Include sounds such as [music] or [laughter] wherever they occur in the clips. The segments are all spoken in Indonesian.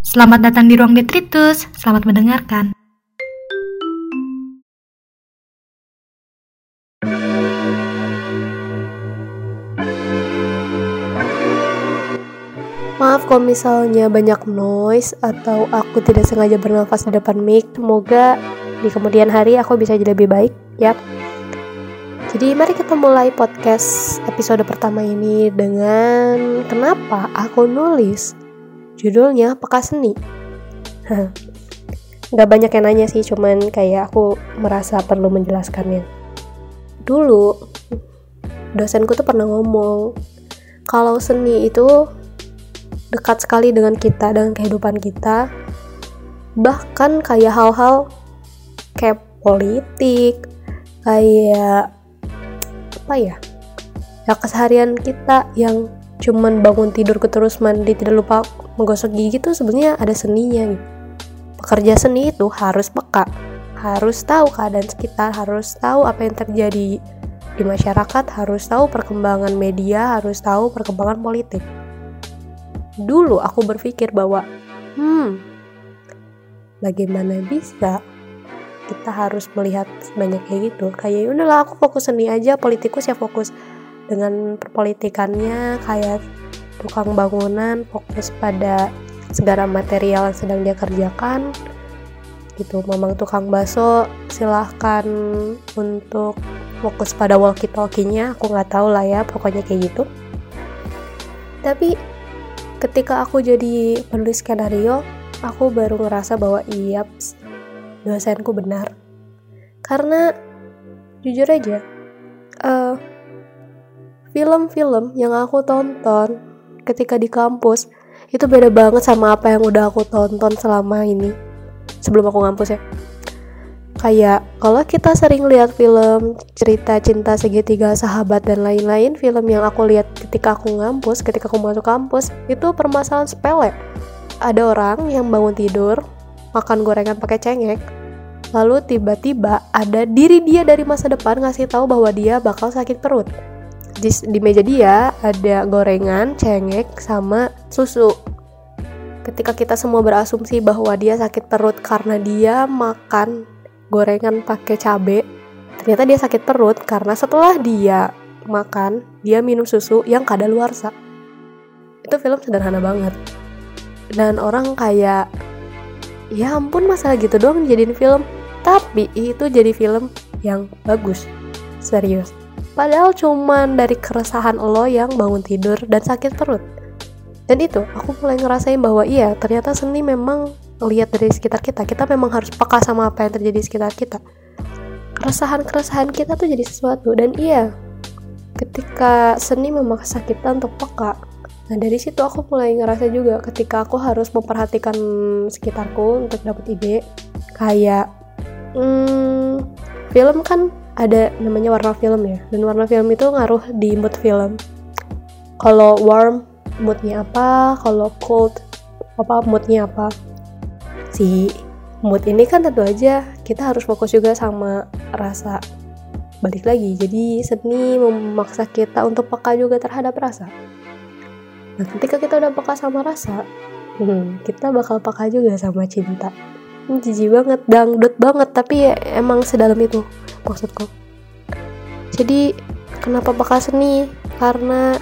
Selamat datang di Ruang Detritus. Selamat mendengarkan. Maaf kalau misalnya banyak noise atau aku tidak sengaja bernafas di depan mic. Semoga di kemudian hari aku bisa jadi lebih baik, ya. Jadi mari kita mulai podcast episode pertama ini dengan kenapa aku nulis judulnya Peka Seni. Gak banyak yang nanya sih, cuman kayak aku merasa perlu menjelaskannya. Dulu dosenku tuh pernah ngomong kalau seni itu dekat sekali dengan kita dengan kehidupan kita bahkan kayak hal-hal kayak politik kayak apa ya ya keseharian kita yang cuman bangun tidur terus mandi tidak lupa menggosok gigi tuh sebenarnya ada seninya gitu. Pekerja seni itu harus peka harus tahu keadaan sekitar harus tahu apa yang terjadi di masyarakat harus tahu perkembangan media harus tahu perkembangan politik. Dulu aku berpikir bahwa hmm bagaimana bisa kita harus melihat banyak kayak gitu? Kayak ya udahlah aku fokus seni aja politikus ya fokus dengan perpolitikannya kayak tukang bangunan fokus pada segala material yang sedang dia kerjakan gitu. Memang tukang bakso silahkan untuk fokus pada walkie talkie nya aku nggak tahu lah ya pokoknya kayak gitu. Tapi ketika aku jadi penulis skenario aku baru ngerasa bahwa iya dosenku benar. Karena jujur aja film eh, film-film yang aku tonton ketika di kampus. Itu beda banget sama apa yang udah aku tonton selama ini. Sebelum aku ngampus ya. Kayak kalau kita sering lihat film cerita cinta segitiga sahabat dan lain-lain film yang aku lihat ketika aku ngampus ketika aku masuk kampus itu permasalahan sepele. Ada orang yang bangun tidur makan gorengan pakai cengek lalu tiba-tiba ada diri dia dari masa depan ngasih tahu bahwa dia bakal sakit perut di, di meja dia ada gorengan cengek sama susu. Ketika kita semua berasumsi bahwa dia sakit perut karena dia makan gorengan pakai cabe ternyata dia sakit perut karena setelah dia makan dia minum susu yang kadaluarsa. Itu film sederhana banget. Dan orang kayak ya ampun masalah gitu doang jadiin film. Tapi itu jadi film yang bagus. Serius padahal cuman dari keresahan lo yang bangun tidur dan sakit perut. Dan itu aku mulai ngerasain bahwa iya ternyata seni memang lihat dari sekitar kita. Kita memang harus peka sama apa yang terjadi di sekitar kita. Keresahan-keresahan kita tuh jadi sesuatu. Dan iya ketika seni memaksa kita untuk peka nah dari situ aku mulai ngerasa juga ketika aku harus memperhatikan sekitarku untuk dapat ide kayak hmm, film kan ada namanya warna film ya. Dan warna film itu ngaruh di mood film. Kalau warm moodnya apa? Kalau cold apa moodnya apa? Si mood ini kan tentu aja kita harus fokus juga sama rasa. Balik lagi jadi seni memaksa kita untuk peka juga terhadap rasa. Nah ketika kita udah peka sama rasa hmm, kita bakal peka juga sama cinta. Jijik banget dangdut banget tapi ya emang sedalam itu maksudku jadi kenapa peka seni karena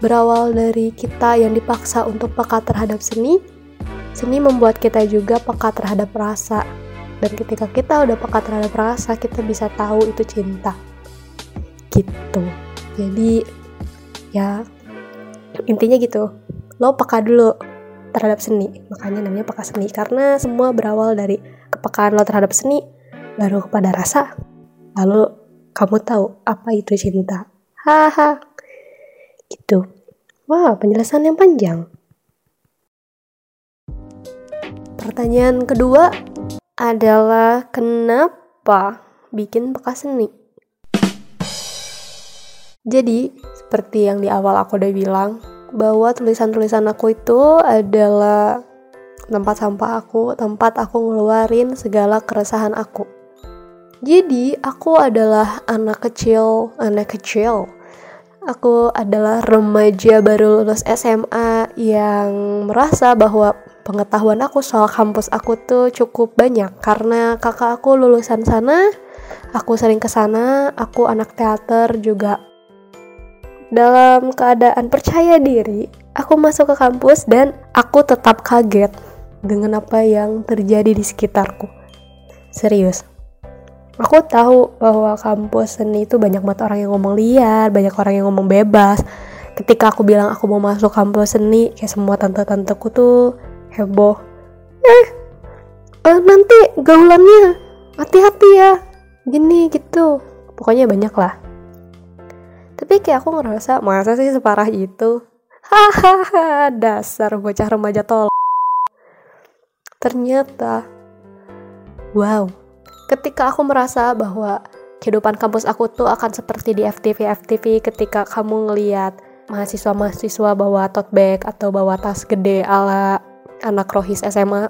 berawal dari kita yang dipaksa untuk peka terhadap seni Seni membuat kita juga peka terhadap rasa. Dan ketika kita udah peka terhadap rasa, kita bisa tahu itu cinta. Gitu. Jadi ya intinya gitu. Lo peka dulu terhadap seni. Makanya namanya peka seni karena semua berawal dari kepekaan lo terhadap seni baru kepada rasa. Lalu kamu tahu apa itu cinta. Haha. Gitu. Wah, penjelasan yang panjang. Pertanyaan kedua adalah kenapa bikin bekas seni? Jadi, seperti yang di awal aku udah bilang, bahwa tulisan-tulisan aku itu adalah tempat sampah aku, tempat aku ngeluarin segala keresahan aku. Jadi, aku adalah anak kecil, anak kecil, aku adalah remaja baru lulus SMA yang merasa bahwa pengetahuan aku soal kampus aku tuh cukup banyak karena kakak aku lulusan sana, aku sering ke sana, aku anak teater juga. Dalam keadaan percaya diri, aku masuk ke kampus dan aku tetap kaget dengan apa yang terjadi di sekitarku. Serius aku tahu bahwa kampus seni itu banyak banget orang yang ngomong liar, banyak orang yang ngomong bebas. Ketika aku bilang aku mau masuk kampus seni, kayak semua tante-tanteku tuh heboh. Eh, eh nanti gaulannya hati-hati ya, gini gitu. Pokoknya banyak lah. Tapi kayak aku ngerasa masa sih separah itu. Hahaha, dasar bocah remaja tol. Ternyata, wow, ketika aku merasa bahwa kehidupan kampus aku tuh akan seperti di FTV FTV ketika kamu ngeliat mahasiswa-mahasiswa bawa tote bag atau bawa tas gede ala anak rohis SMA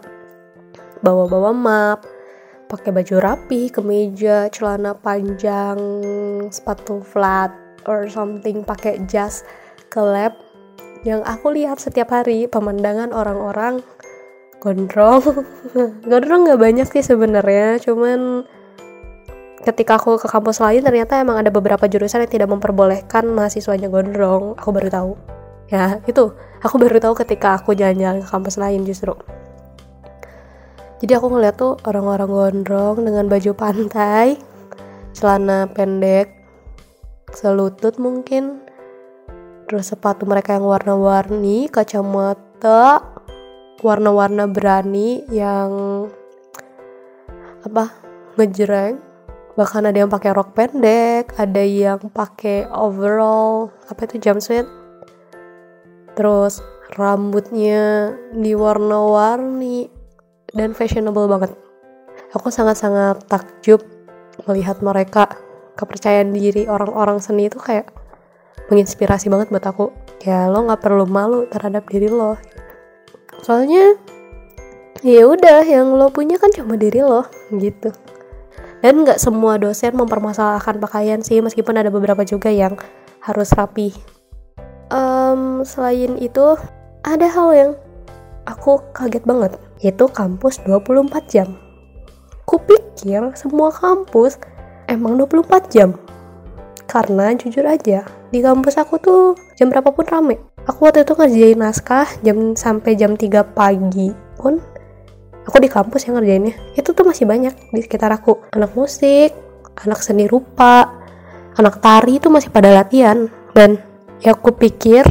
bawa-bawa map pakai baju rapi kemeja celana panjang sepatu flat or something pakai jas ke lab yang aku lihat setiap hari pemandangan orang-orang gondrong. [laughs] Gondrong nggak banyak sih sebenarnya cuman ketika aku ke kampus lain ternyata emang ada beberapa jurusan yang tidak memperbolehkan mahasiswanya gondrong aku baru tahu. Ya itu aku baru tahu ketika aku jalan-jalan ke kampus lain justru. Jadi aku ngeliat tuh orang-orang gondrong dengan baju pantai celana pendek selutut mungkin terus sepatu mereka yang warna-warni kacamata warna-warna berani yang apa ngejreng. Bahkan ada yang pakai rok pendek ada yang pakai overall apa itu jumpsuit. Terus rambutnya diwarna-warni dan fashionable banget. Aku sangat-sangat takjub melihat mereka. Kepercayaan diri orang-orang seni itu kayak menginspirasi banget buat aku. Ya lo nggak perlu malu terhadap diri lo soalnya ya udah yang lo punya kan cuma diri lo gitu. Dan nggak semua dosen mempermasalahkan pakaian sih meskipun ada beberapa juga yang harus rapi. Um, selain itu ada hal yang aku kaget banget yaitu kampus 24 jam. Kupikir semua kampus emang 24 jam karena jujur aja di kampus aku tuh jam berapapun rame. Aku waktu itu ngerjain naskah jam sampai jam 3 pagi pun aku di kampus yang ngerjainnya. Itu tuh masih banyak di sekitar aku. Anak musik anak seni rupa anak tari itu masih pada latihan. Dan ya aku pikir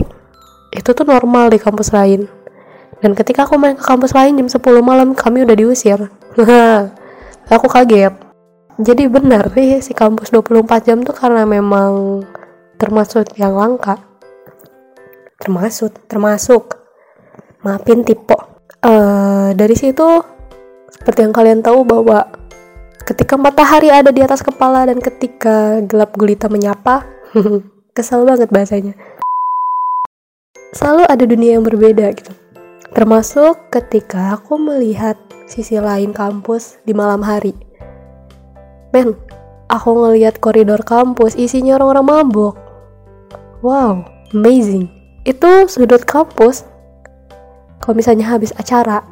itu tuh normal di kampus lain. Dan ketika aku main ke kampus lain jam 10 malam kami udah diusir. [laughs] Aku kaget jadi benar nih si kampus 24 jam tuh karena memang termasuk yang langka. Termasuk termasuk. Maafin tipe uh, dari situ seperti yang kalian tahu bahwa ketika matahari ada di atas kepala dan ketika gelap gulita menyapa [laughs] kesal banget bahasanya. Selalu ada dunia yang berbeda gitu. Termasuk ketika aku melihat sisi lain kampus di malam hari men aku ngelihat koridor kampus isinya orang-orang mabuk wow amazing. Itu sudut kampus. Kalau misalnya habis acara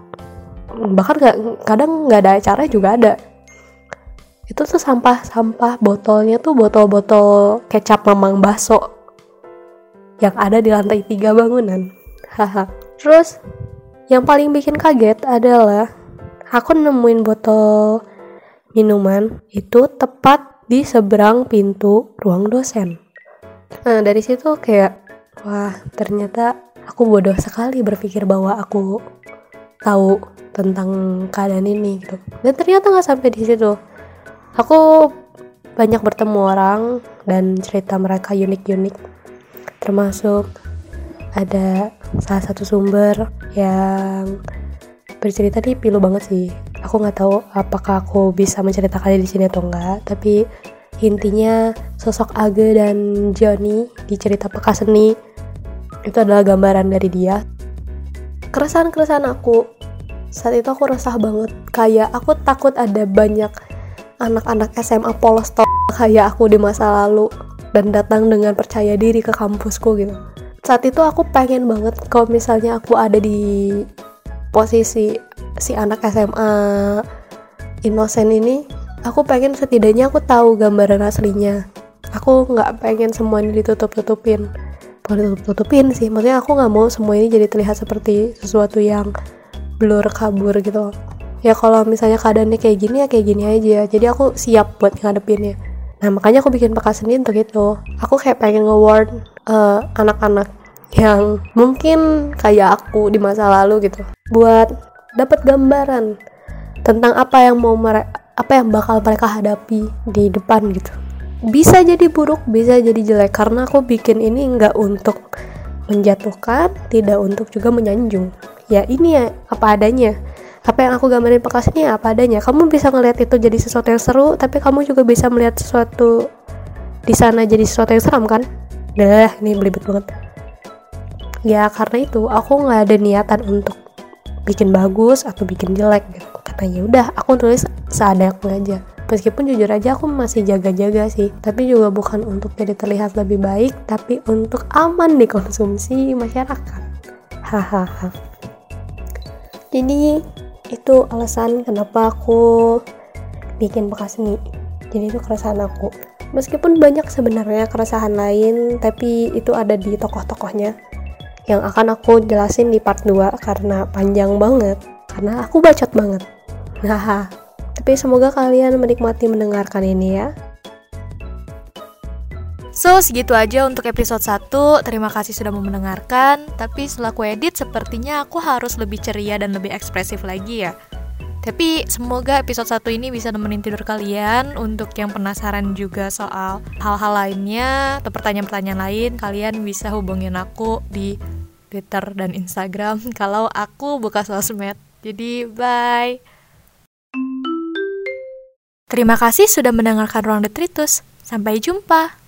bahkan nggak kadang nggak ada acara juga ada. Itu tuh sampah-sampah botolnya tuh botol-botol kecap mamang baso yang ada di lantai tiga bangunan. Haha. Terus yang paling bikin kaget adalah aku nemuin botol minuman itu tepat di seberang pintu ruang dosen. Nah dari situ kayak wah ternyata aku bodoh sekali berpikir bahwa aku tahu tentang keadaan ini gitu. Dan ternyata nggak sampai di situ. Aku banyak bertemu orang dan cerita mereka unik-unik. Termasuk ada salah satu sumber yang bercerita di pilu banget sih aku nggak tahu apakah aku bisa menceritakannya di sini atau enggak tapi intinya sosok Age dan Johnny di cerita Peka Seni itu adalah gambaran dari dia. Keresahan-keresahan aku saat itu aku resah banget. Kayak aku takut ada banyak anak-anak SMA polos kayak aku di masa lalu dan datang dengan percaya diri ke kampusku gitu. Saat itu aku pengen banget kalau misalnya aku ada di posisi si anak SMA inosen ini aku pengen setidaknya aku tahu gambaran aslinya. Aku nggak pengen semua ini ditutup-tutupin. Bukan ditutup-tutupin sih maksudnya aku nggak mau semua ini jadi terlihat seperti sesuatu yang blur kabur gitu ya kalau misalnya keadaannya kayak gini ya kayak gini aja. Jadi aku siap buat ngadepinnya. Nah makanya aku bikin peka sendiri untuk itu. Aku kayak pengen nge-warn uh, anak-anak yang mungkin kayak aku di masa lalu gitu. Buat dapat gambaran tentang apa yang mau apa yang bakal mereka hadapi di depan gitu. Bisa jadi buruk bisa jadi jelek karena aku bikin ini nggak untuk menjatuhkan tidak untuk juga menyanjung. Ya ini ya apa adanya. Apa yang aku gambarin bekas ini apa adanya. Kamu bisa ngeliat itu jadi sesuatu yang seru tapi kamu juga bisa melihat sesuatu di sana jadi sesuatu yang seram kan? Dah ini belibet banget. Ya karena itu aku nggak ada niatan untuk bikin bagus atau bikin jelek gitu. Kata ya udah aku tulis seadanya aja. Meskipun jujur aja aku masih jaga-jaga sih. Tapi juga bukan untuk jadi terlihat lebih baik tapi untuk aman dikonsumsi masyarakat. Hahaha. Jadi itu alasan kenapa aku bikin bekas seni jadi itu keresahan aku. Meskipun banyak sebenarnya keresahan lain tapi itu ada di tokoh-tokohnya yang akan aku jelasin di part 2 karena panjang banget karena aku bacot banget Haha. Tapi semoga kalian menikmati mendengarkan ini ya. So, segitu aja untuk episode 1. Terima kasih sudah mau mendengarkan. Tapi setelah aku edit, sepertinya aku harus lebih ceria dan lebih ekspresif lagi ya. Tapi semoga episode 1 ini bisa nemenin tidur kalian Untuk yang penasaran juga soal hal-hal lainnya Atau pertanyaan-pertanyaan lain Kalian bisa hubungin aku di Twitter dan Instagram [laughs] Kalau aku buka sosmed Jadi bye Terima kasih sudah mendengarkan Ruang Detritus. Sampai jumpa.